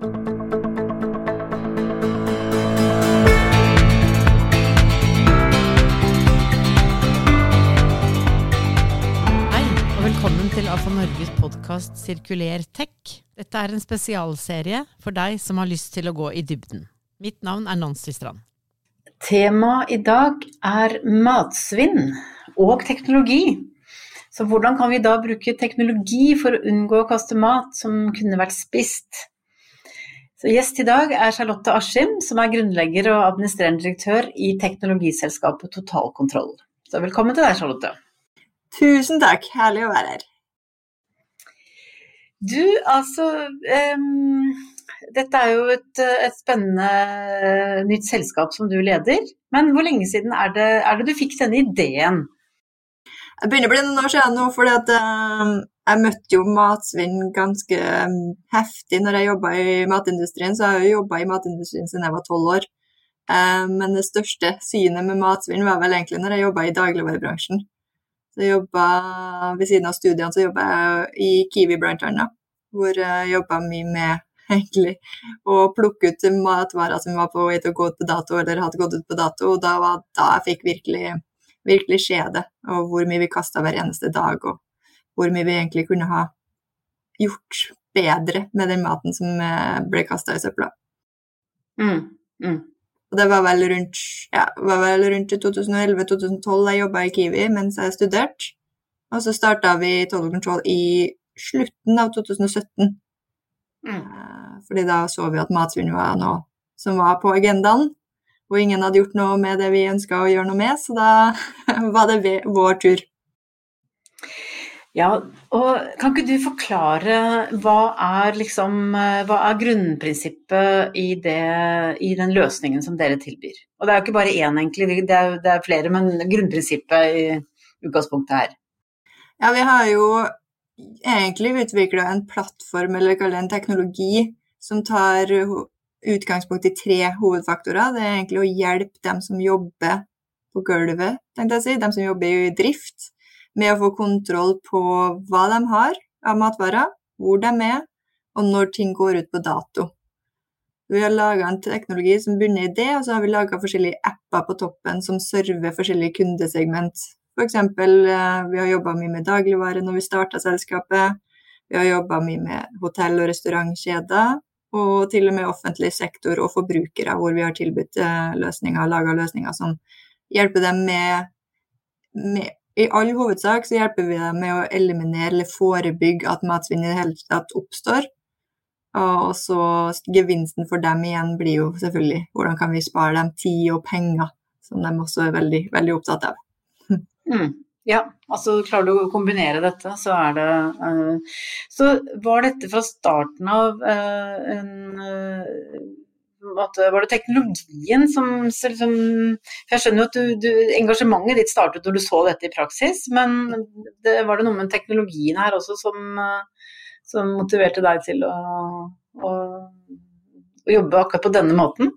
Velkommen til AFA Norges podkast Sirkuler tech. Dette er en spesialserie for deg som har lyst til å gå i dybden. Mitt navn er Nancy Strand. Temaet i dag er matsvinn og teknologi. Så hvordan kan vi da bruke teknologi for å unngå å kaste mat som kunne vært spist? Så Gjest i dag er Charlotte Askim, som er grunnlegger og administrerende direktør i teknologiselskapet Totalkontroll. Så velkommen til deg, Charlotte. Tusen takk, herlig å være her. Du, altså um, Dette er jo et, et, spennende nytt selskap som du leder. Men hvor lenge siden er det, er det du fikk denne ideen? Jeg begynner å bli noen år siden nå, fordi at uh, jeg møtte jo matsvinn ganske heftig når jeg jobba i matindustrien. Så jeg har jo jobba i matindustrien siden jeg var tolv år. Uh, men det største synet med matsvinn var vel egentlig når jeg jobba i dagligvarebransjen. Så jobba, Ved siden av studiene så jobba jeg i Kiwi bl.a., hvor jeg jobba mye med egentlig å plukke ut matvarer som var på vei til å gå ut på dato eller hadde gått ut på dato. og Da var da jeg fikk virkelig, virkelig se det, og hvor mye vi kasta hver eneste dag. og hvor mye vi egentlig kunne ha gjort bedre med den maten som ble kasta i søpla. Mm, mm. Og det var vel rundt, ja, rundt 2011-2012 jeg jobba i Kiwi mens jeg studerte. Og så starta vi Total Control i slutten av 2017. Mm. Eh, fordi da så vi at matsvinn var noe som var på agendaen. Og ingen hadde gjort noe med det vi ønska å gjøre noe med, så da var det vår tur. Ja, og kan ikke du forklare hva er, liksom, hva er grunnprinsippet i, det, i, den løsningen som dere tilbyr? Og det er jo ikke bare én, egentlig, det er, det er flere, men grunnprinsippet i utgangspunktet her. Ja, vi har jo egentlig utvikla en plattform, eller kall det en teknologi, som tar utgangspunkt i tre hovedfaktorer. Det er egentlig å hjelpe dem som jobber på gulvet, tenkte jeg å si, dem som jobber i drift med å få kontroll på hva de har av matvarer, hvor de er, og når ting går ut på dato. Vi har laga en teknologi som bunner i det, og så har vi laga forskjellige apper på toppen som server forskjellige kundesegment. F.eks. Eh, vi har jobba mye med dagligvare når vi starta selskapet. Vi har jobba mye med hotell- og restaurantkjeder, og til og med offentlig sektor og forbrukere, hvor vi har tilbudt eh, løsninger, laga løsninger som hjelper dem med, med i all hovedsak så hjelper vi dem med å eliminere eller forebygge at matsvinn i det hele tatt oppstår. Og så gevinsten for dem igjen blir jo selvfølgelig hvordan kan vi spare dem tid og penger, som de også er veldig, veldig opptatt av. Mm. Ja, altså klarer du å kombinere dette, så er det uh, Så var dette fra starten av uh, en uh, måte, var det teknologien som liksom, For jeg skjønner jo at du, du, engasjementet ditt startet når du så dette i praksis, men det, var det noe med teknologien her også som, som motiverte deg til å, å, å jobbe akkurat på denne måten?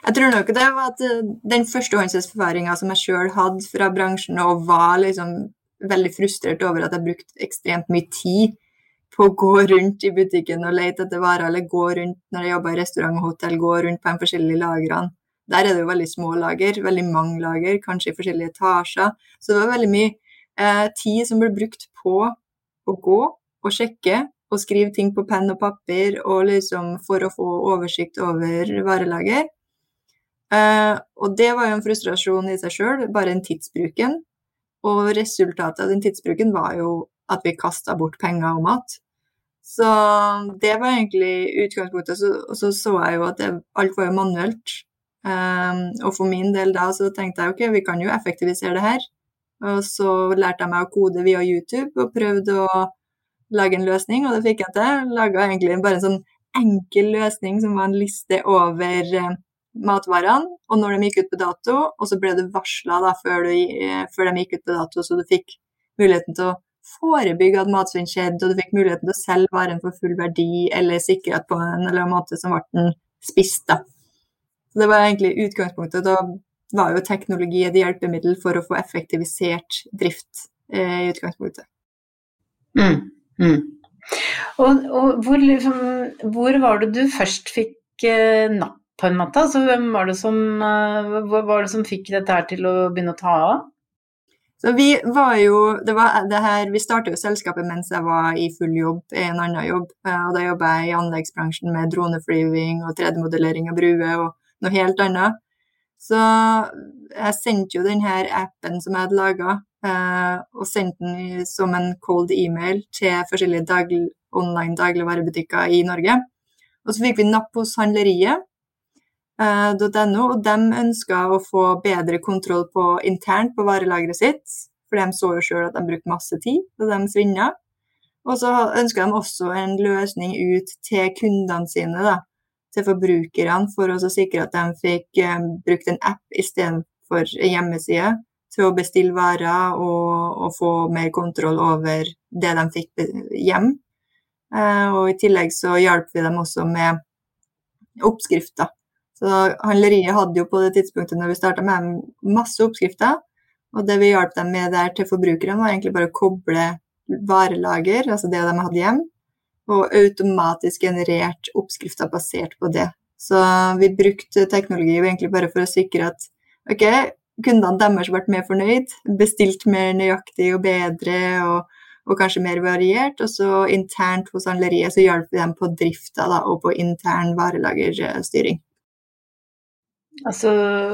Jeg tror nok det var at den den førstehåndserfaringa som jeg sjøl hadde fra bransjen, og var liksom veldig frustrert over at jeg brukte ekstremt mye tid på å gå rundt i butikken og lete etter varer, eller gå rundt når jeg jobber i restaurant og hotell, gå rundt på de forskjellige lagrene. Der er det jo veldig små lager, veldig mange lager, kanskje i forskjellige etasjer. Så det var veldig mye eh, tid som ble brukt på å gå og sjekke og skrive ting på penn og papir og liksom for å få oversikt over varelager. Eh, og det var jo en frustrasjon i seg sjøl, bare den tidsbruken. Og resultatet av den tidsbruken var jo at vi kasta bort penger og mat. Så det var egentlig utgangspunktet. Og så, så jeg jo at det, alt var jo manuelt. Um, og for min del da så tenkte jeg ok, vi kan jo effektivisere det her. Og så lærte jeg meg å kode via YouTube og prøvde å lage en løsning, og det fikk jeg til. Laga egentlig bare en sånn enkel løsning som var en liste over uh, matvarene, og når de gikk ut på dato, og så ble du varsla før, før de gikk ut på dato, så du fikk muligheten til å forebygge at matsvinn skjedde, og du fikk muligheten til å selge varen for full verdi eller sikkerhet på en eller annen måte som ble den spist. Da. Så det var egentlig utgangspunktet. Da var jo teknologi et hjelpemiddel for å få effektivisert drift eh, i utgangspunktet. Mm, mm. Og, og hvor, liksom, hvor, var det du først fikk eh, napp, på en måte? Altså, hvem var det som, eh, var det som fikk dette her til å begynne å ta av? Så vi var jo det var det her, Vi startet jo selskapet mens jeg var i full jobb i en annen jobb. Eh, og Da jobba jeg i anleggsbransjen med droneflyving og 3D-modellering av bruer og noe helt annet. Så jeg sendte jo denne appen som jeg hadde laga, eh, og sendte den som en cold email til forskjellige dagl online dagligvarebutikker i Norge. Og så fikk vi napp hos handleriet. Eh, .no, og de ønska å få bedre kontroll på internt på varelageret sitt, for de så jo sjøl at de brukte masse tid da de svinna. Og så ønska de også en løsning ut til kundene sine, da, til forbrukerne for å sikre at de fikk eh, brukt en app istedenfor en hjemmeside til å bestille varer og, og, få mer kontroll over det de fikk hjem. Eh, og i tillegg så hjalp vi dem også med oppskrifter. Så handleriet hadde jo på det tidspunktet når vi starta med masse oppskrifter. Og det vi hjalp dem med der til forbrukerne, var egentlig bare å koble varelager, altså det de hadde hjem, og automatisk generert oppskrifter basert på det. Så vi brukte teknologi egentlig bare for å sikre at ok, kundene deres ble mer fornøyd, bestilt mer nøyaktig og bedre og, og kanskje mer variert. Og så internt hos handleriet så hjalp vi dem på drifta da, og på intern varelagerstyring. Altså,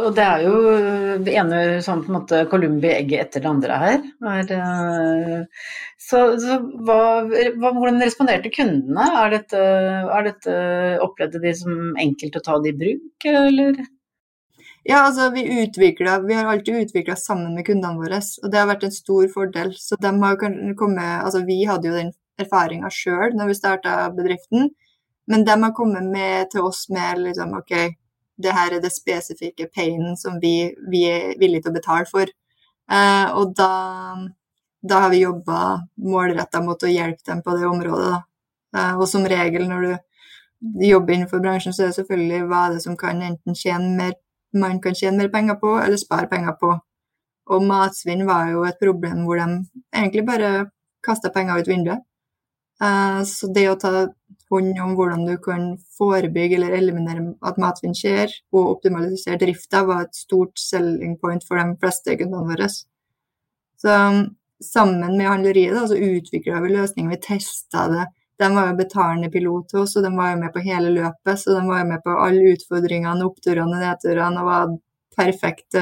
og det er jo det ene sånn på en måte Columbi-egget etter det andre her. Er, uh, så, så hva, hvordan responderte kundene? Er dette, er dette, opplevde de som enkelt å ta det i bruk, eller? Ja, altså vi utvikler, vi har alltid utvikla sammen med kundene våre, og det har vært en stor fordel. Så de har kommet, altså Vi hadde jo den erfaringa sjøl når vi starta bedriften, men de har kommet med til oss med liksom OK, det her er det spesifikke painen som vi, vi er villige til å betale for. Eh, og da, da, har vi jobba målretta mot å hjelpe dem på det området. Eh, og som regel når du jobber innenfor bransjen, så er det selvfølgelig hva er det som kan enten tjene mer, man kan tjene mer penger på, eller spare penger på. Og matsvinn var jo et problem hvor de egentlig bare kasta penger ut vinduet. Eh, så det å ta hånd om hvordan du kan forebygge eller eliminere at matsvinn skjer, og optimalisere drifta, var et stort selling point for de fleste kundene våre. Så um, sammen med handleriet så utvikla vi løsninger, vi testa det. De var jo betalende pilot til oss, og de var jo med på hele løpet. Så de var jo med på alle utfordringene, oppturene og nedturene, og var perfekt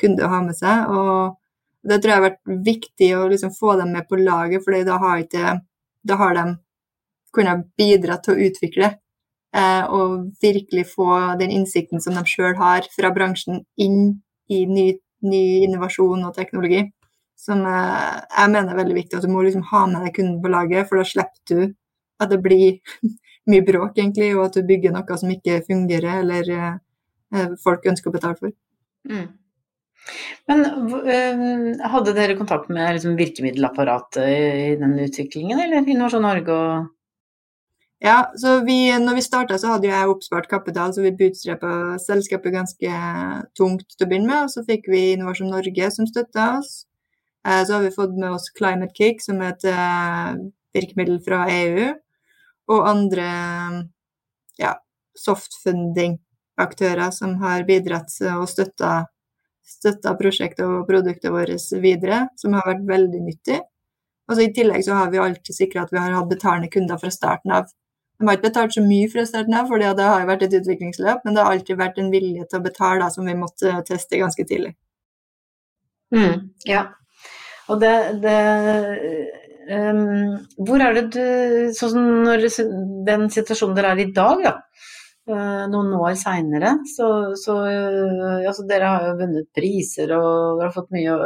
kunde å ha med seg. Og det tror jeg har vært viktig å liksom få dem med på laget, for da da har de kunne bidra til å utvikle. Eh, og virkelig få den innsikten som de sjøl har fra bransjen, inn i ny, ny innovasjon og teknologi. Som eh, jeg mener er veldig viktig. At du må liksom ha med deg kunden på laget, for da slipper du at det blir mye bråk, egentlig, og at du bygger noe som ikke fungerer, eller eh, folk ønsker å betale for. Mm. Men hadde dere kontakt med liksom, virkemiddelapparatet i den utviklingen, eller Innovasjon Norge og ja, så vi, når vi starta, så hadde jeg oppspart kapital, så vi bootstrappa selskapet ganske tungt til å begynne med. Og så fikk vi Innovasjon Norge som støtta oss. Eh, så har vi fått med oss Climate Kick, som er et eh, virkemiddel fra EU. Og andre ja, softfunding-aktører som har bidratt og støtta, støtta prosjektet og produktet vårt videre, som har vært veldig nyttig. Og så I tillegg så har vi alltid sikra at vi har hatt betalende kunder fra starten av. De har ikke betalt så mye fra starten av, for det har vært et utviklingsløp, men det har alltid vært en vilje til å betale da, som vi måtte teste ganske tidlig. Mm, ja. Og det, det um, Hvor er det du Sånn som når den situasjonen dere er i dag, da. Uh, noen år seinere, så, så uh, altså Dere har jo vunnet priser og dere har fått mye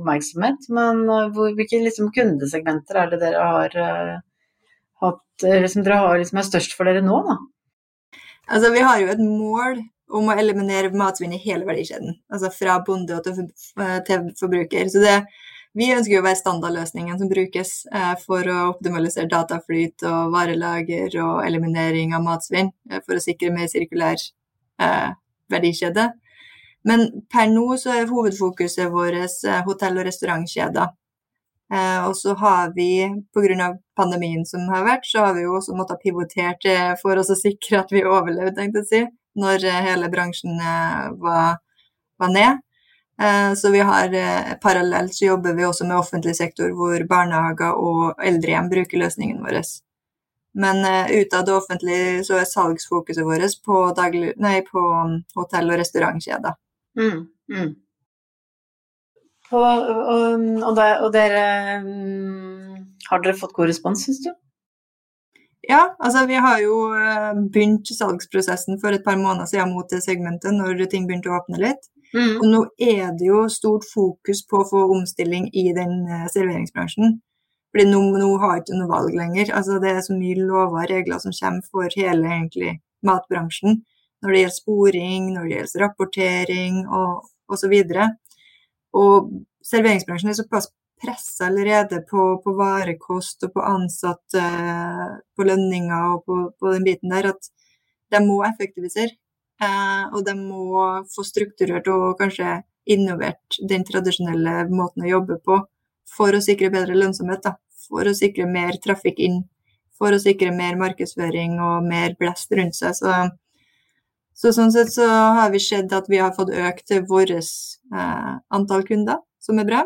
oppmerksomhet. Men hvor, hvilke liksom, kundesegmenter er det dere har eh, som dere har liksom er størst for dere nå, da? Altså, vi har jo et mål om å eliminere matsvinn i hele verdikjeden. Altså fra bonde eh, til forbruker. Så det, vi ønsker jo å være standardløsningen som brukes eh, for å optimalisere dataflyt og varelager og eliminering av matsvinn, eh, for å sikre mer sirkulær eh, verdikjede. Men per nå så er hovedfokuset vårt eh, hotell- og restaurantkjeder. Eh, og så har vi, pga. pandemien som har vært, så har vi jo også måttet pivotere for oss å sikre at vi overlevde, tenkte jeg å si, når eh, hele bransjen eh, var, var ned. Eh, så vi har parallelt så jobber vi også med offentlig sektor, hvor barnehager og eldrehjem bruker løsningen vår. Men ut av det offentlige så er salgsfokuset vårt på, daglig, nei, på um, hotell- og restaurantkjeder. Mm, mm. Og, og, og, der, og dere mm, Har dere fått god respons, syns du? Ja, altså vi har jo eh, begynt salgsprosessen for et par måneder siden mot det segmentet, når ting begynte å åpne litt. Mm. Og nå er det jo stort fokus på å få omstilling i den eh, serveringsbransjen. Fordi nå, nå har jeg ikke noe valg lenger. Altså det er så mye lover og regler som kommer for hele egentlig, matbransjen. Når det gjelder sporing, når det gjelder rapportering og osv. Og serveringsbransjen er såpass pressa allerede på, på, varekost og på ansatte, på lønninger og på, på, den biten der, at de må effektivisere. Eh, og de må få strukturert og kanskje innovert den tradisjonelle måten å jobbe på for å sikre bedre lønnsomhet. Da. For å sikre mer trafikk inn. For å sikre mer markedsføring og mer blest rundt seg. Så så sånn sett så har vi sett at vi har fått økt vårt eh, antall kunder, som er bra.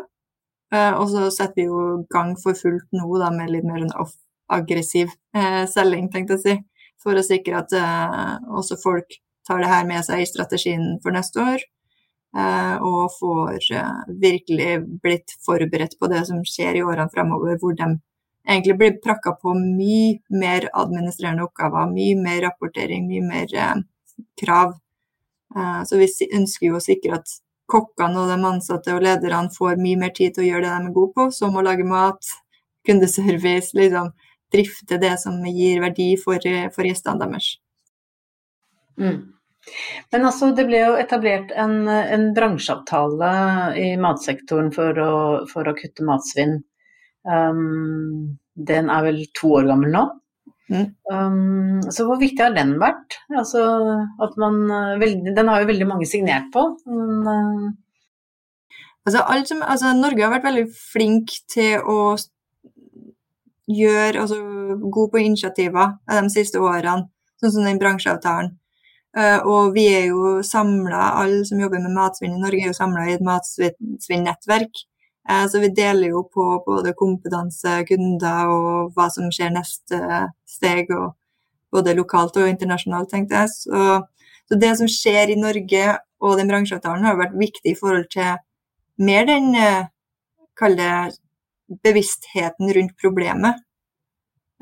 Eh, og så setter vi jo gang for fullt nå da, med litt mer sånn aggressiv eh, selging, tenkte jeg å si. For å sikre at eh, også folk tar det her med seg i strategien for neste år. Eh, og får eh, virkelig blitt forberedt på det som skjer i årene fremover, hvor de egentlig blir prakka på mye mer administrerende oppgaver, mye mer rapportering, mye mer krav. Eh, så vi ønsker jo å sikre at kokkene og de ansatte og lederne får mye mer tid til å gjøre det de er gode på, som å lage mat, kundeservice, liksom drifte det som gir verdi for, for gjestene deres. Mm. Men altså, det ble jo etablert en, en bransjeavtale i matsektoren for å, for å kutte matsvinn. Um, den er vel to år gammel nå? Mm. Um, så hvor viktig har den vært? Altså, man, eh, den har jo veldig mange signert på. Men, uh... altså, som, altså, Norge har vært veldig flink til å gjøre altså, God på initiativer de siste årene, sånn som den bransjeavtalen. Uh, og vi er jo samla, alle som jobber med matsvinn i Norge, er jo samla i et matsvinnnettverk. Eh, så vi deler jo på både kompetanse, kunder og hva som skjer neste steg, og både lokalt og internasjonalt, tenkte jeg. Så, så det som skjer i Norge og den bransjeavtalen har vært viktig i forhold til mer den eh, kall bevisstheten rundt problemet.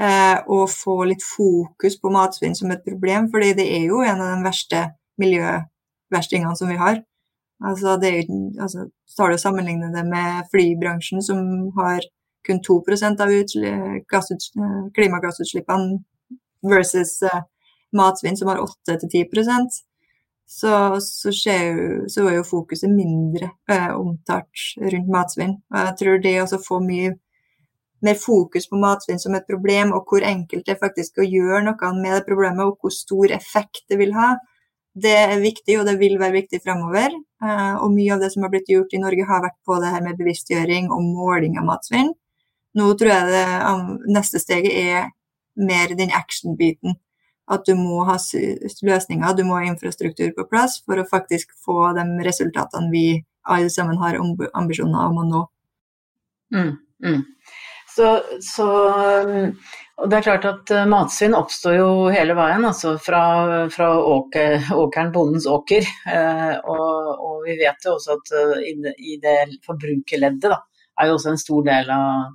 Eh, og få litt fokus på matsvinn som et problem, fordi det er jo en av de verste miljøverstingene som vi har. Altså, det er jo, altså, tar du og sammenligner det med flybransjen, som har kun 2% av klimagassutslippene, versus uh, matsvinn, som har 8-10% så, så, så er jo fokuset mindre uh, omtalt rundt matsvinn. Og jeg tror det å få mye mer fokus på matsvinn som et problem, og hvor enkelt det er faktisk å gjøre noe med det problemet, og hvor stor effekt det vil ha, det er viktig, og det vil være viktig fremover. Eh, og mye av det som har blitt gjort i Norge, har vært på det her med bevisstgjøring og måling av matsvinn. Nå tror jeg det neste steget er mer den action-biten. At du må ha løsninger, du må ha infrastruktur på plass for å faktisk få de resultatene vi alle sammen har ambisjoner om å nå. Mm, mm. Så, så og det er klart at uh, matsvinn oppstår jo hele veien, altså fra, fra åker, åkeren, bondens åker. Uh, og, og, vi vet jo også at uh, i, i det forbrukerleddet da, er jo også en stor del av,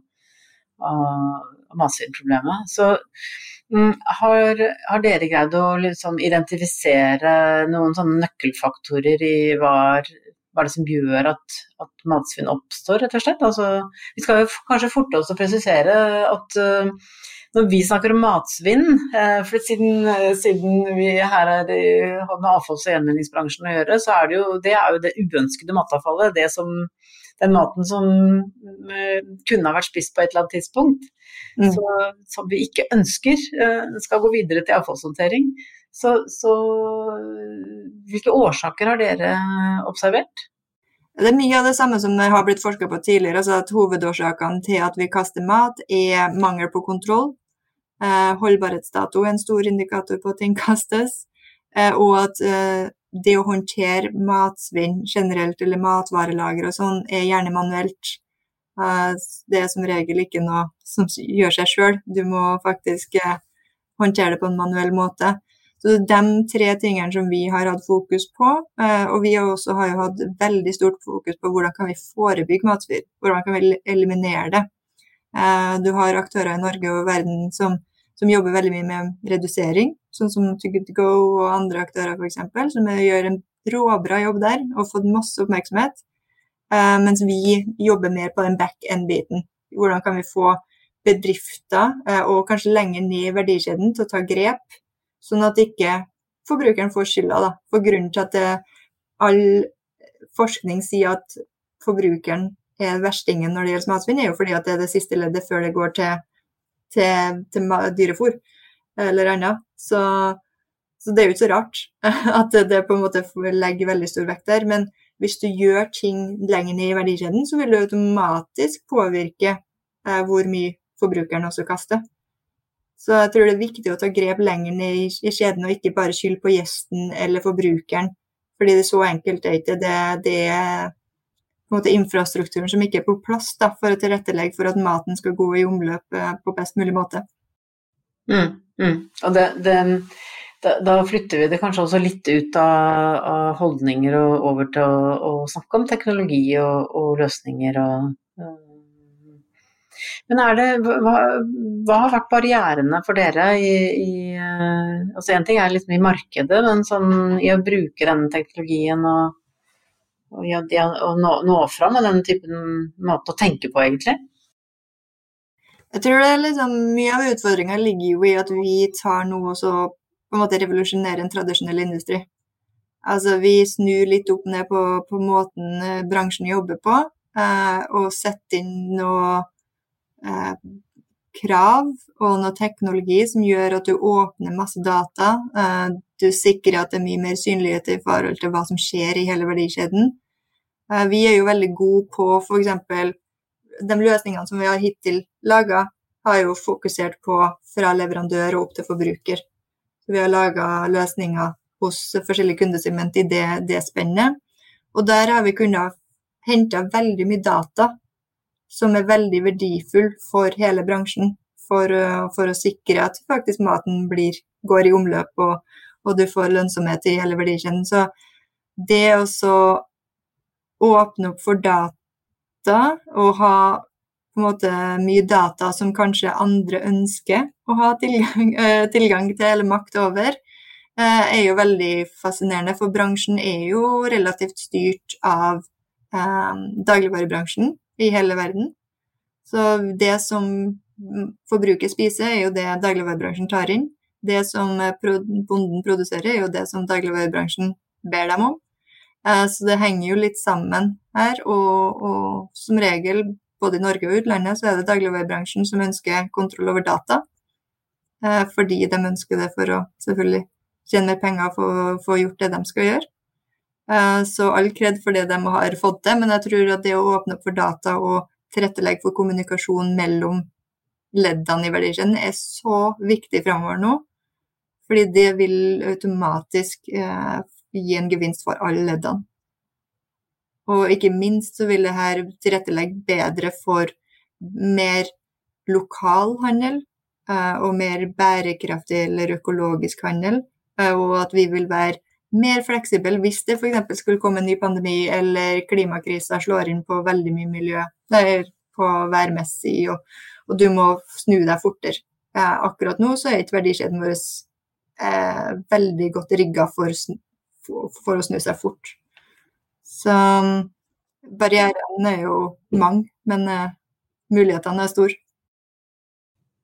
av matsvinnproblemet. Så um, har, har, dere greid å liksom, identifisere noen sånne nøkkelfaktorer i hva er, hva er det som gjør at, at, matsvinn oppstår, rett og slett? Altså, vi skal jo kanskje forte oss å presisere at uh, når vi snakker om matsvinn, uh, for siden, uh, siden vi her er, har med avfalls- og gjenvinningsbransjen å gjøre, så er det jo det, er jo det uønskede matavfallet. Det som, den maten som kunne ha vært spist på et eller annet tidspunkt. Mm. Så, som vi ikke ønsker skal gå videre til avfallshåndtering. Så, så hvilke årsaker har dere observert? Det er mye av det samme som det har blitt forska på tidligere. altså at Hovedårsakene til at vi kaster mat, er mangel på kontroll. Eh, holdbarhetsdato er en stor indikator på at ting kastes. Eh, og at eh, det å håndtere matsvinn generelt, eller matvarelager og sånn, er gjerne manuelt. Det er som regel ikke noe som gjør seg sjøl. Du må faktisk håndtere det på en manuell måte. Så det er de tre tingene som vi har hatt fokus på. Eh, og vi har også har hatt veldig stort fokus på hvordan kan vi forebygge matsvinn. Hvordan kan vi eliminere det. Du har aktører i Norge og verden som som jobber veldig mye med redusering, sånn som To Good To Go og andre aktører f.eks., som gjør en råbra jobb der og fått masse oppmerksomhet. Uh, mens vi jobber mer på den back end-biten. Hvordan kan vi få bedrifter, og kanskje lenger ned i verdikjeden, til å ta grep, sånn at ikke forbrukeren får skylda. Da. For grunnen til at det, all forskning sier at forbrukeren er verstingen når det gjelder matsvinn, er jo fordi at det er det siste leddet før det går til til, til dyrefôr eller annet. Så, så, det er jo ikke så rart at det på en måte legger veldig stor vekt der. Men hvis du gjør ting lenger ned i verdikjeden, så vil det automatisk påvirke eh, hvor mye forbrukeren også kaster. Så jeg tror det er viktig å ta grep lenger ned i, skjeden kjeden, og ikke bare skylde på gjesten eller forbrukeren. Fordi det er så enkelt er det. Det er på en måte infrastrukturen som ikke er på plass da, for å tilrettelegge for at maten skal gå i omløp eh, på best mulig måte. Mm, mm. Og det, det, da, da, flytter vi det kanskje også litt ut av, av holdninger og over til å, å, snakke om teknologi og, og løsninger og men er det, hva, hva, har vært barrierene for dere i, i eh, altså En ting er liksom i markedet, men sånn i å bruke denne teknologien og, og, å nå, nå fram med den typen måte å tenke på, egentlig? Jeg tror det er liksom, Mye av utfordringa ligger jo i at vi tar noe og så på en måte revolusjonerer en tradisjonell industri. Altså Vi snur litt opp ned på, på måten eh, bransjen jobber på, eh, og setter inn noe eh, krav og noe teknologi som gjør at du åpner masse data. Eh, du sikrer at det er mye mer synlighet i forhold til hva som skjer i hele verdikjeden. Eh, vi er jo veldig gode på f.eks. de løsningene som vi har hittil laga, har jo fokusert på fra leverandør og opp til forbruker. Så vi har laga løsninger hos forskjellige kundesegment i det, det spennet. Og der har vi kunnet hente veldig mye data som er veldig verdifull for hele bransjen. For, eh, for å sikre at faktisk maten blir, går i omløp og, og du får lønnsomhet i hele verdikjeden. Så det å åpne opp for data og ha måte mye data som kanskje andre ønsker å ha tilgang, eh, tilgang til eller makt over, eh, er jo veldig fascinerende. For bransjen er jo relativt styrt av eh, dagligvarebransjen i hele verden. Så det som forbruker spiser, er jo det dagligvarebransjen tar inn. Det som bonden produserer, er jo det som dagligvarebransjen ber dem om. Eh, så det henger jo litt sammen her. Og, og, som regel, både i Norge og utlandet, så er det dagligvarebransjen som ønsker kontroll over data. Eh, fordi de ønsker det for å selvfølgelig tjene mer penger og få gjort det de skal gjøre. Eh, så all kred for det de har fått til, men jeg tror at det å åpne opp for data og tilrettelegge for kommunikasjon mellom leddene i verdikjeden er så viktig framover nå. Fordi det vil automatisk eh, gi en gevinst for alle leddene. Og ikke minst så vil det her tilrettelegge bedre for mer lokal handel eh, og mer bærekraftig eller økologisk handel. Og at vi vil være mer fleksibel hvis det f.eks. skulle komme en ny pandemi eller klimakrisa slår inn på veldig mye miljø, eller på værmessig, og, og, du må snu deg fortere. Eh, akkurat nå så er ikke verdikjeden vår eh, veldig godt rigga for, for, å snu seg fort. Så barrierene er jo mange, men eh, mulighetene er store.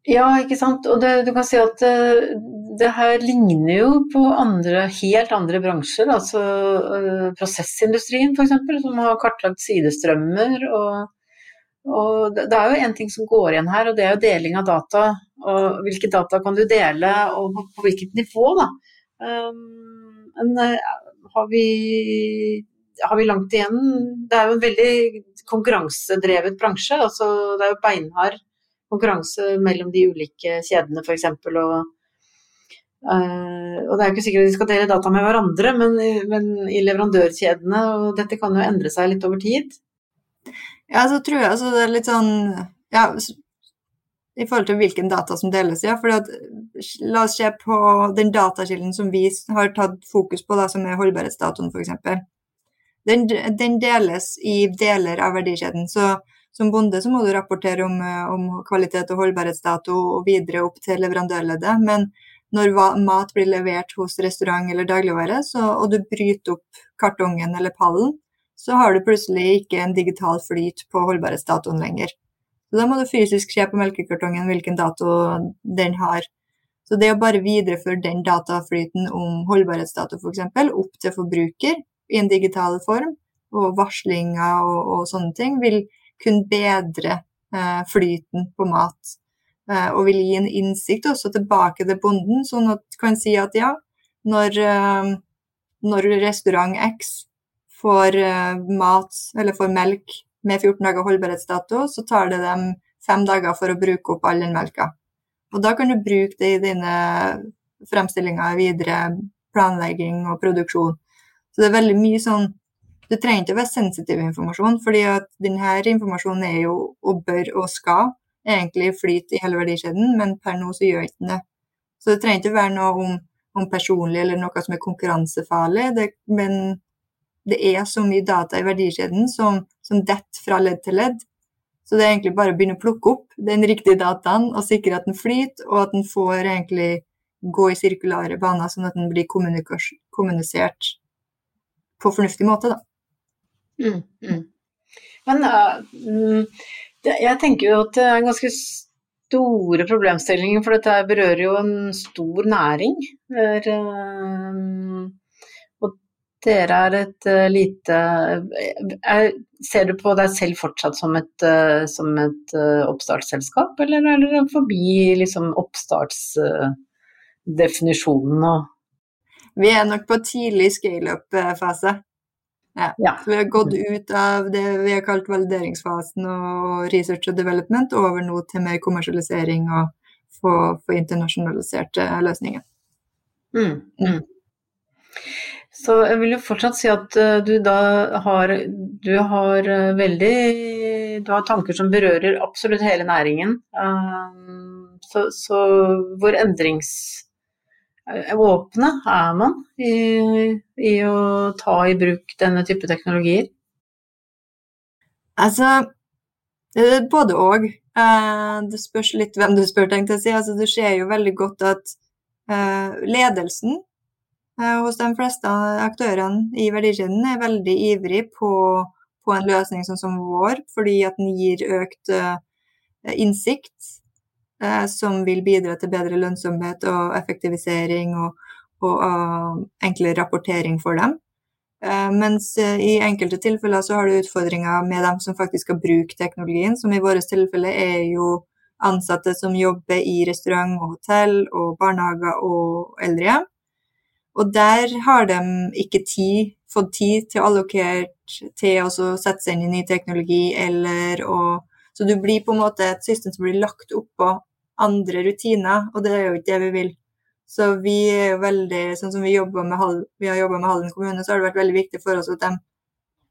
Ja, ikke sant. Og det, du kan si at uh, det her ligner jo på andre, helt andre bransjer. Altså uh, prosessindustrien f.eks., som har kartlagt sidestrømmer. Og, og det, er jo en ting som går igjen her, og det er jo deling av data. Og hvilke data kan du dele, og på, hvilket nivå, da. Um, men eh, har vi har vi langt igjen. Det er jo en veldig konkurransedrevet bransje. altså Det er jo beinhard konkurranse mellom de ulike kjedene f.eks. Og, uh, og det er jo ikke sikkert de skal dele data med hverandre, men, men, i leverandørkjedene, og dette kan jo endre seg litt over tid. Ja, så tror jeg altså det er litt sånn ja, i forhold til hvilken data som deles, ja. For at, la oss se på den datakilden som vi har tatt fokus på, da, som er holdbarhetsdatoen f.eks. Den, den deles i deler av verdikjeden. Så som bonde så må du rapportere om, om kvalitet og holdbarhetsdato og videre opp til leverandørleddet. Men når mat blir levert hos restaurant eller dagligvare, så, og du bryter opp kartongen eller pallen, så har du plutselig ikke en digital flyt på holdbarhetsdatoen lenger. Så da må du fysisk se på melkekartongen hvilken dato den har. Så det å bare videreføre den dataflyten om holdbarhetsdato f.eks. opp til forbruker i en digital form, og varslinger og, og sånne ting, vil kunne bedre eh, flyten på mat. Eh, og vil gi en innsikt også tilbake til bonden, sånn at du kan si at ja, når, eh, når restaurant X får eh, mat eller får melk med 14 dager holdbarhetsdato, så tar det dem fem dager for å bruke opp all den melka. Og da kan du bruke det i dine fremstillinger videre, planlegging og produksjon. Så det er veldig mye sånn Du trenger ikke å være sensitiv informasjon, fordi at denne informasjonen er jo, og bør og skal, egentlig flyt i hele verdikjeden, men per nå så gjør ikke det. Så det trenger ikke være noe om, om personlig eller noe som er konkurransefarlig, det, men det er så mye data i verdikjeden som, som detter fra ledd til ledd. Så det er egentlig bare å begynne å plukke opp den riktige dataen og sikre at den flyter, og at den får egentlig gå i sirkulare baner, sånn at den blir kommunisert på fornuftig måte, da. Mm, mm. Men uh, jeg tenker jo at det er ganske store problemstillinger, for dette berører jo en stor næring. Der, og dere er et uh, lite er, Ser du på deg selv fortsatt som et, som et oppstartsselskap, eller er dere forbi liksom, oppstartsdefinisjonen og Vi er nok på tidlig scale-up-fase. Ja. ja. Vi har gått ut av det vi har kalt valideringsfasen og research og development over nå til mer kommersialisering og få, få internasjonaliserte løsninger. Mm, mm. Så jeg vil jo fortsatt si at eh, du da har Du har eh, veldig Du har tanker som berører absolutt hele næringen. Eh, så, så hvor endringsåpne er man i, i å ta i bruk denne type teknologier? Altså, både òg. Det spørs litt hvem du spør, tenkte jeg å si. Altså, du ser jo veldig godt at ledelsen Eh, hos de fleste aktørene i verdikjeden er veldig ivrig på, på, en løsning sånn som vår, fordi at den gir økt innsikt, som vil bidra til bedre lønnsomhet og effektivisering og, og og enklere rapportering for dem. mens i enkelte tilfeller så har du utfordringer med dem som faktisk skal bruke teknologien, som i vårt tilfelle er jo ansatte som jobber i restaurant og hotell og barnehager og eldrehjem og der har de ikke tid, fått tid til å allokere til å sette seg inn i ny teknologi, eller å Så du blir på en måte et system som blir lagt oppå andre rutiner, og det er jo ikke det vi vil. Så vi er jo veldig Sånn som vi, med, vi har jobba med Halden kommune, så har det vært veldig viktig for oss at de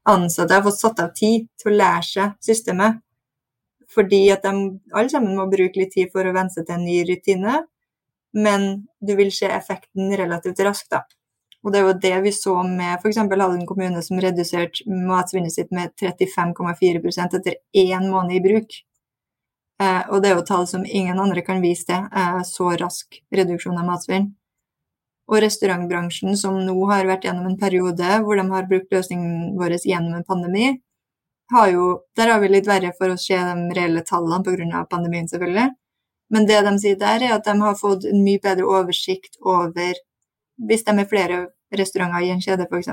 ansatte har fått satt av tid til å lære seg systemet. Fordi at de alle sammen må bruke litt tid for å venne seg til en ny rutine men du vil se effekten relativt raskt. da. Og det er jo det vi så med f.eks. Halden kommune, som reduserte matsvinnet sitt med 35,4% etter én måned i bruk. Eh, og det er jo tall som ingen andre kan vise til, eh, så rask reduksjon av matsvinn. Og restaurantbransjen, som nå har vært gjennom en periode hvor de har brukt løsningen vår gjennom en pandemi, har jo, der har vi litt verre for å se de reelle tallene pga. pandemien, selvfølgelig. Men det de sier der, er at de har fått en mye bedre oversikt over Hvis de er flere restauranter i en kjede, f.eks.,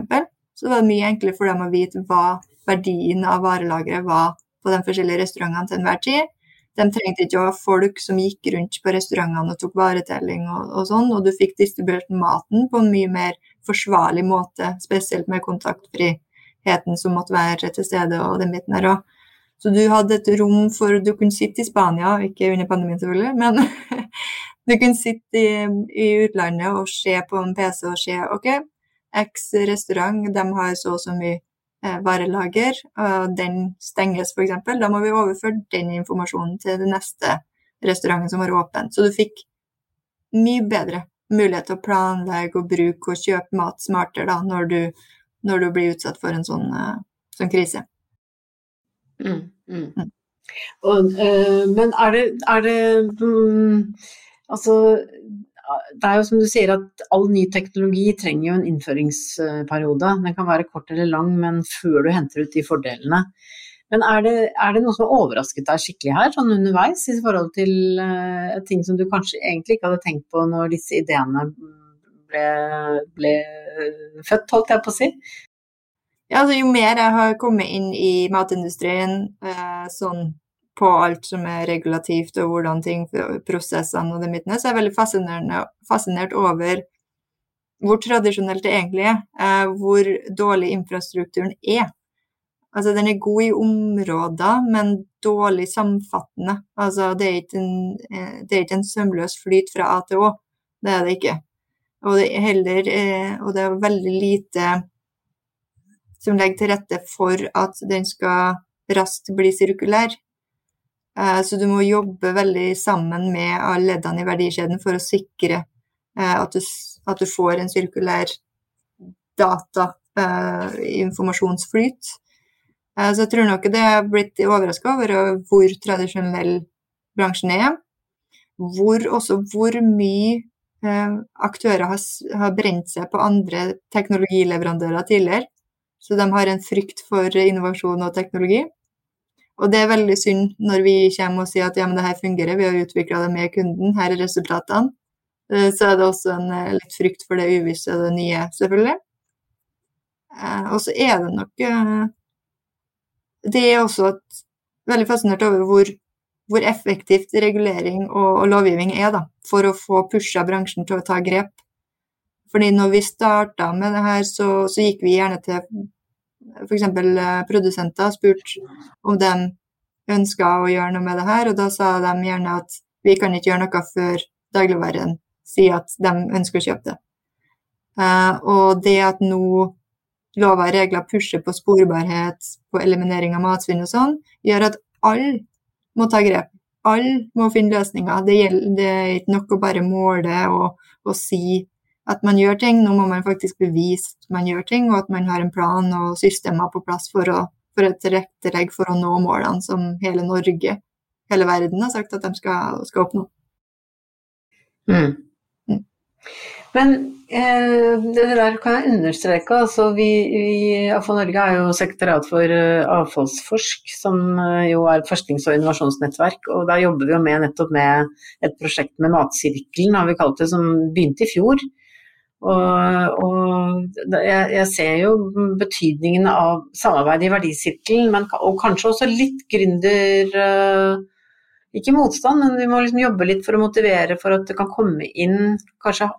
så var det mye enklere for dem å vite hva verdien av varelageret var på de forskjellige restaurantene til enhver tid. De trengte ikke å ha folk som gikk rundt på restaurantene og tok varetelling og, og sånn, og du fikk distribuert maten på en mye mer forsvarlig måte, spesielt med kontaktfriheten som måtte være til stede, og den biten der òg. Så du hadde et rom for Du kunne sitte i Spania, ikke under pandemien selvfølgelig, men du kunne sitte i, i, utlandet og se på en PC og se OK, X restaurant, de har så og så mye varelager, og den stenges f.eks. Da må vi overføre den informasjonen til den neste restauranten som har åpent. Så du fikk mye bedre mulighet til å planlegge og bruke og kjøpe mat smartere da, når du, når du blir utsatt for en sånn, uh, sånn krise. Mm, mm. Mm. Og, uh, men er det, er det um, Altså, det er jo som du sier at all ny teknologi trenger jo en innføringsperiode. Den kan være kort eller lang, men før du henter ut de fordelene. Men er det, er det, noe som har overrasket deg skikkelig her, sånn underveis, i forhold til uh, ting som du kanskje egentlig ikke hadde tenkt på når disse ideene ble, ble født, holdt jeg på å si? Ja, altså, jo mer jeg har kommet inn i matindustrien, uh, sånn på alt som er regulativt og hvordan ting, prosessene og det midtene, så er jeg veldig fascinert over hvor tradisjonelt det egentlig er. Uh, hvor dårlig infrastrukturen er. Altså, den er god i områder, men dårlig samfattende. Altså, det er ikke en, eh, en sømløs flyt fra A til Å. Det er det ikke. Og det er heller eh, Og det er veldig lite som legger til rette for at den skal raskt bli sirkulær. Eh, så du må jobbe veldig sammen med leddene i verdikjeden for å sikre at du, at du får en sirkulær data, informasjonsflyt. Eh, så jeg tror nok det har blitt overraska over hvor tradisjonell bransjen er. Hvor også hvor mye eh, aktører har, har brent seg på andre teknologileverandører tidligere. Så de har en frykt for innovasjon og teknologi. Og det er veldig synd når vi kommer og sier at ja, men det her fungerer, vi har utvikla det med kunden, her er resultatene. Eh, så er det også en litt frykt for det uvisse og det nye, selvfølgelig. Og så er det nok det er også et, veldig fascinert over hvor, hvor effektivt regulering og, og, lovgivning er da, for å få pusha bransjen til å ta grep. Fordi når vi starta med det her, så, så gikk vi gjerne til f.eks. Eh, produsenter spurt om de ønska å gjøre noe med det her, og da sa de gjerne at vi kan ikke gjøre noe før dagligvaren sier at de ønsker å kjøpe det. Uh, og det at nå lover og regler pusher på sporbarhet, på eliminering av matsvinn og sånn, gjør at alle må ta grep. Alle må finne løsninger. Det, gjelder, det er ikke nok å bare måle og, og, si at man gjør ting. Nå må man faktisk bevise at man gjør ting, og at man har en plan og systemer på plass for å, for å tilrettelegge for å nå målene som hele Norge, hele verden, har sagt at de skal, skal oppnå. Mm. Mm. Men eh, det der kan jeg understreke. Altså, vi, vi, Avfall Norge er jo sekretariat for uh, avfallsforsk, som uh, jo er et forsknings- og innovasjonsnettverk. Og der jobber vi jo med nettopp med et prosjekt med Matsirkelen, har vi kalt det, som begynte i fjor. Og, og jeg, jeg, ser jo betydningen av samarbeid i verdisirkelen, men, og kanskje også litt gründer uh, ikke motstand, men vi må liksom jobbe litt for å motivere for at det kan komme inn kanskje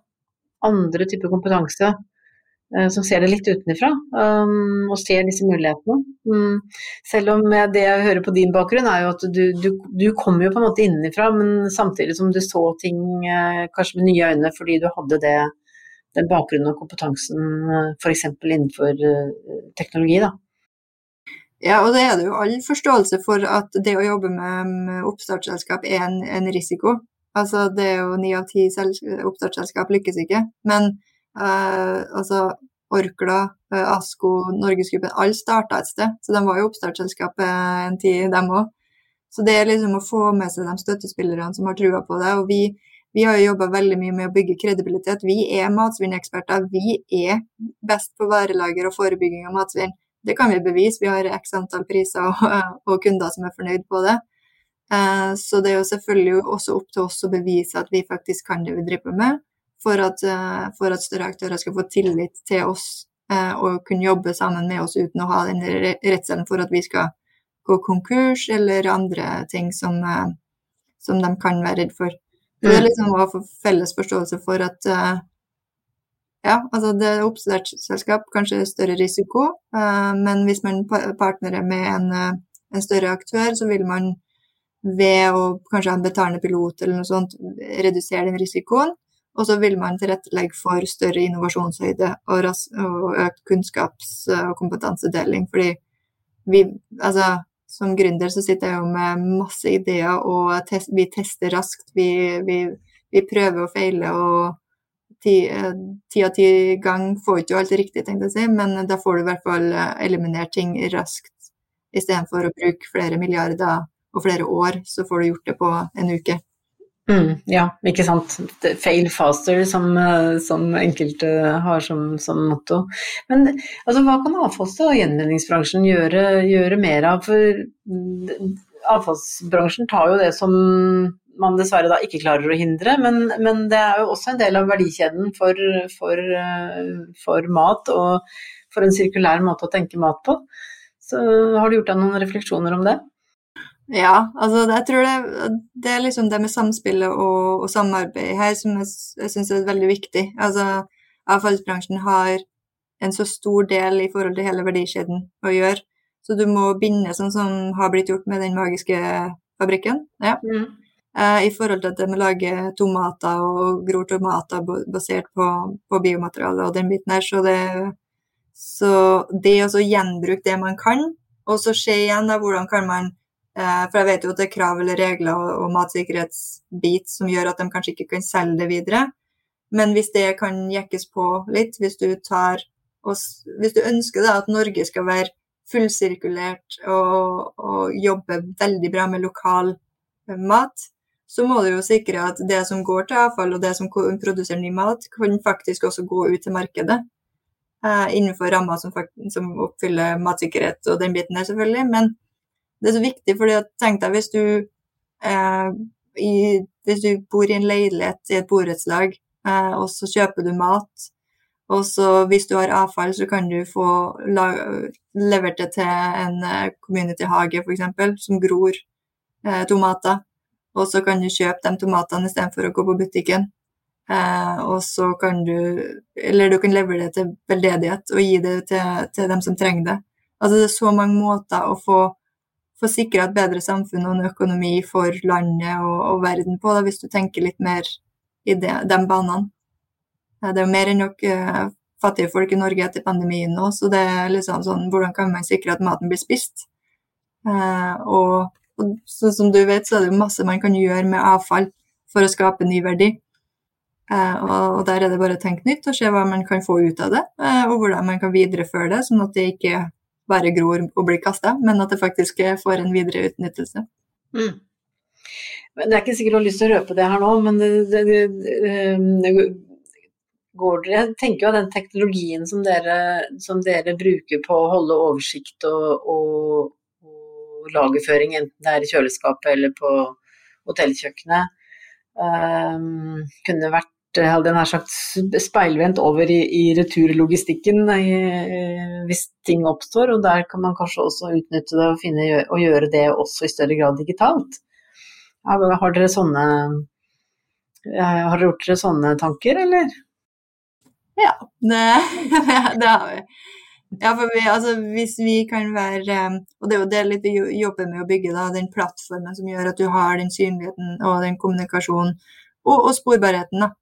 andre typer kompetanse eh, som ser det litt utenfra, um, og ser disse mulighetene. Um, selv om det jeg hører på din bakgrunn, er jo at du, du, du kommer jo på en måte innenfra, men samtidig som du så ting uh, kanskje med nye øyne fordi du hadde det, den bakgrunnen og kompetansen uh, f.eks. innenfor uh, teknologi. da. Ja, og det er det jo all forståelse for at det å jobbe med oppstartsselskap er en, en risiko. Altså, det er jo ni av ti oppstartsselskap lykkes ikke. Men uh, altså Orkla, uh, Asko, Norgesgruppen, alle starta et sted. Så de var jo oppstartsselskap en tid, dem òg. Så det er liksom å få med seg de støttespillerne som har trua på det. Og vi, vi har jo jobba veldig mye med å bygge kredibilitet. Vi er matsvinneksperter. Vi er best på varelager og forebygging av matsvinn. Det kan vi bevise. Vi har x antall priser og, og kunder som er fornøyd på det. Eh, så det er jo selvfølgelig også opp til oss å bevise at vi faktisk kan det vi driver med, for at, eh, for at større aktører skal få tillit til oss eh, og kunne jobbe sammen med oss uten å ha den redselen for at vi skal gå konkurs eller andre ting som, som de kan være redd for. Så det er mm. liksom å få felles forståelse for at ja, altså det er oppstartsselskap, kanskje større risiko, uh, men hvis man partnerer med en, uh, en, større aktør, så vil man ved å kanskje ha en betalende pilot eller noe sånt, redusere den risikoen. Og så vil man tilrettelegge for større innovasjonshøyde og, og økt kunnskaps- og kompetansedeling. Fordi vi, altså som gründer så sitter jeg jo med masse ideer, og test, vi tester raskt. Vi, vi, vi, prøver og feiler, og ti, ti av ti gang får ikke alt riktig, tenkte jeg å si, men da får du i hvert fall eliminert ting raskt. Istedenfor å bruke flere milliarder og flere år, så får du gjort det på en uke. Mm, ja, ikke sant. Fail faster, som, eh, som enkelte har som, som, motto. Men altså, hva kan avfalls- og gjenvinningsbransjen gjøre, gjøre, mer av? For mm, avfallsbransjen tar jo det som man dessverre da ikke klarer å hindre, men, men det er jo også en del av verdikjeden for, for, eh, for mat og for en sirkulær måte å tenke mat på. Så har du gjort deg noen refleksjoner om det? Ja, altså jeg tror det, det er liksom det med samspillet og, og samarbeid her som jeg, jeg syns er veldig viktig. Altså avfallsbransjen har en så stor del i forhold til hele verdikjeden å gjøre. Så du må binde, sånn som har blitt gjort med den magiske fabrikken. Ja. Mm. Eh, I forhold til at de lager tomater og gror tomater basert på, på biomateriale og den biten her. Så det, så det å gjenbruke det man kan, og så se igjen da, hvordan kan man for jeg vet jo at det er krav eller regler og, matsikkerhetsbit som gjør at de kanskje ikke kan selge det videre. Men hvis det kan jekkes på litt, hvis du tar og, Hvis du ønsker da at Norge skal være fullsirkulert og, og jobbe veldig bra med lokal eh, mat, så må du jo sikre at det som går til avfall, og det som produserer ny mat, kan faktisk også gå ut til markedet. Eh, innenfor rammer som, som, oppfyller matsikkerhet og den biten der, selvfølgelig. Men det er så viktig, fordi at, tenk deg hvis du, eh, i, hvis du bor i en leilighet i et borettslag, eh, og så kjøper du mat, og så hvis du har avfall, så kan du få levert det til en eh, community-hage f.eks., som gror eh, tomater. Og så kan du kjøpe de tomatene istedenfor å gå på butikken. Eh, og så kan du Eller du kan levere det til veldedighet og gi det til, til dem som trenger det. Altså det er så mange måter å få få sikra et bedre samfunn og en økonomi for landet og, og verden på, da, hvis du tenker litt mer i de, de banene. Det er jo mer enn nok uh, fattige folk i Norge etter pandemien nå, så det er liksom sånn hvordan kan man sikre at maten blir spist? Uh, og, og så, som du vet, så er det jo masse man kan gjøre med avfall for å skape ny verdi. Og, og, der er det bare å tenke nytt og se hva man kan få ut av det, og hvordan man kan videreføre det, sånn at det ikke bare gror og blir kasta, men at det faktisk får en videre utnyttelse. Mm. Men Det er ikke sikkert du har lyst til å røpe det her nå, men det, det, det, går dere Jeg tenker jo at den teknologien som dere, som dere, bruker på å holde oversikt og, og, og lagerføring, enten det er i kjøleskapet eller på hotellkjøkkenet, um, kunne vært Eh, hadde jeg nær sagt, speilvendt over i, i returlogistikken hvis ting oppstår. Og der kan man kanskje også utnytte det og, finne, og gjøre det også i større grad digitalt. Har dere sånne har dere gjort dere sånne tanker, eller? Ja, det, det har vi. Ja, for vi, altså, hvis vi kan være Og det er jo det litt vi jobber med å bygge, da, den plattformen som gjør at du har den synligheten og den kommunikasjonen og, og sporbarheten. da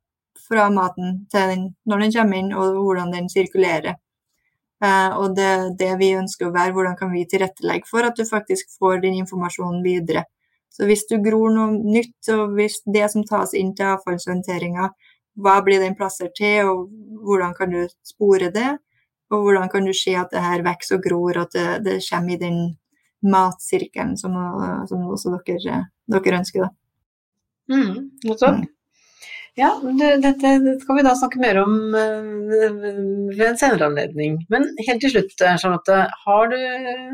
fra maten til den, når den kommer inn, og hvordan den sirkulerer. Uh, og det, det vi ønsker å være, hvordan kan vi tilrettelegge for at du faktisk får din informasjon videre. Så hvis du gror noe nytt, og hvis det som tas inn til avfallshåndteringa, hva blir den plassert til, og hvordan kan du spore det? Og hvordan kan du se at det her vokser og gror, at det, det kommer i den matsirkelen som, som også dere, dere ønsker, da. Mm. Ja, dette skal vi da snakke mer om uh, ved en senere anledning. Men helt til slutt, eh, Charlotte. Har du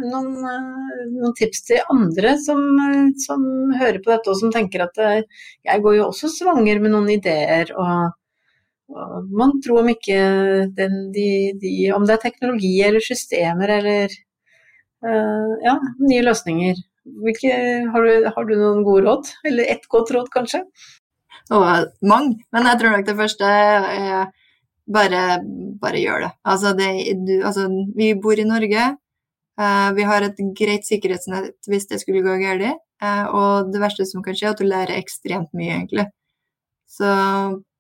noen, uh, noen tips til andre som, uh, som, hører på dette og som tenker at jeg går jo også svanger med noen ideer og, man tror om ikke den, de, de, Om det er teknologi eller systemer eller ja, nye løsninger. Hvilke, har, du, har, du, noen gode råd? Eller ett godt råd, kanskje? Og mange. Men jeg tror nok det første er bare, bare gjør det. Altså, det du, altså, vi bor i Norge. Uh, vi har et greit sikkerhetsnett hvis det skulle gå galt. Uh, og det verste som kan skje, er at du lærer ekstremt mye, egentlig. Så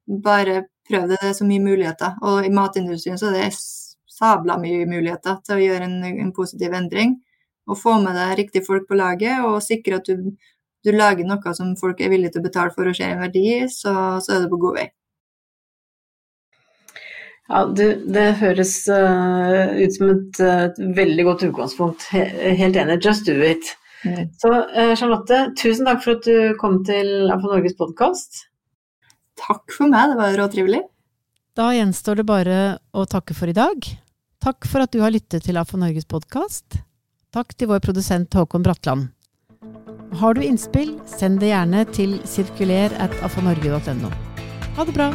bare prøv det. Det er så mye muligheter. Og i matindustrien så er det sabla mye muligheter til å gjøre en, en positiv endring. Og få med deg riktige folk på laget, og sikre at du, du lager noe som folk er villige til å betale for og ser en verdi så, så er du på god vei. Ja, det, det høres uh, ut som et, et, veldig godt utgangspunkt. Helt enig. Just do it. Mm. Så uh, Charlotte, tusen takk for at du kom til AFA Norges podkast. Takk for meg, det var råtrivelig. Da gjenstår det bare å takke for i dag. Takk for at du har lyttet til AFA Norges podkast. Takk til vår produsent Håkon Bratland. Har du innspill, send det gjerne til sirkuler Ha det bra!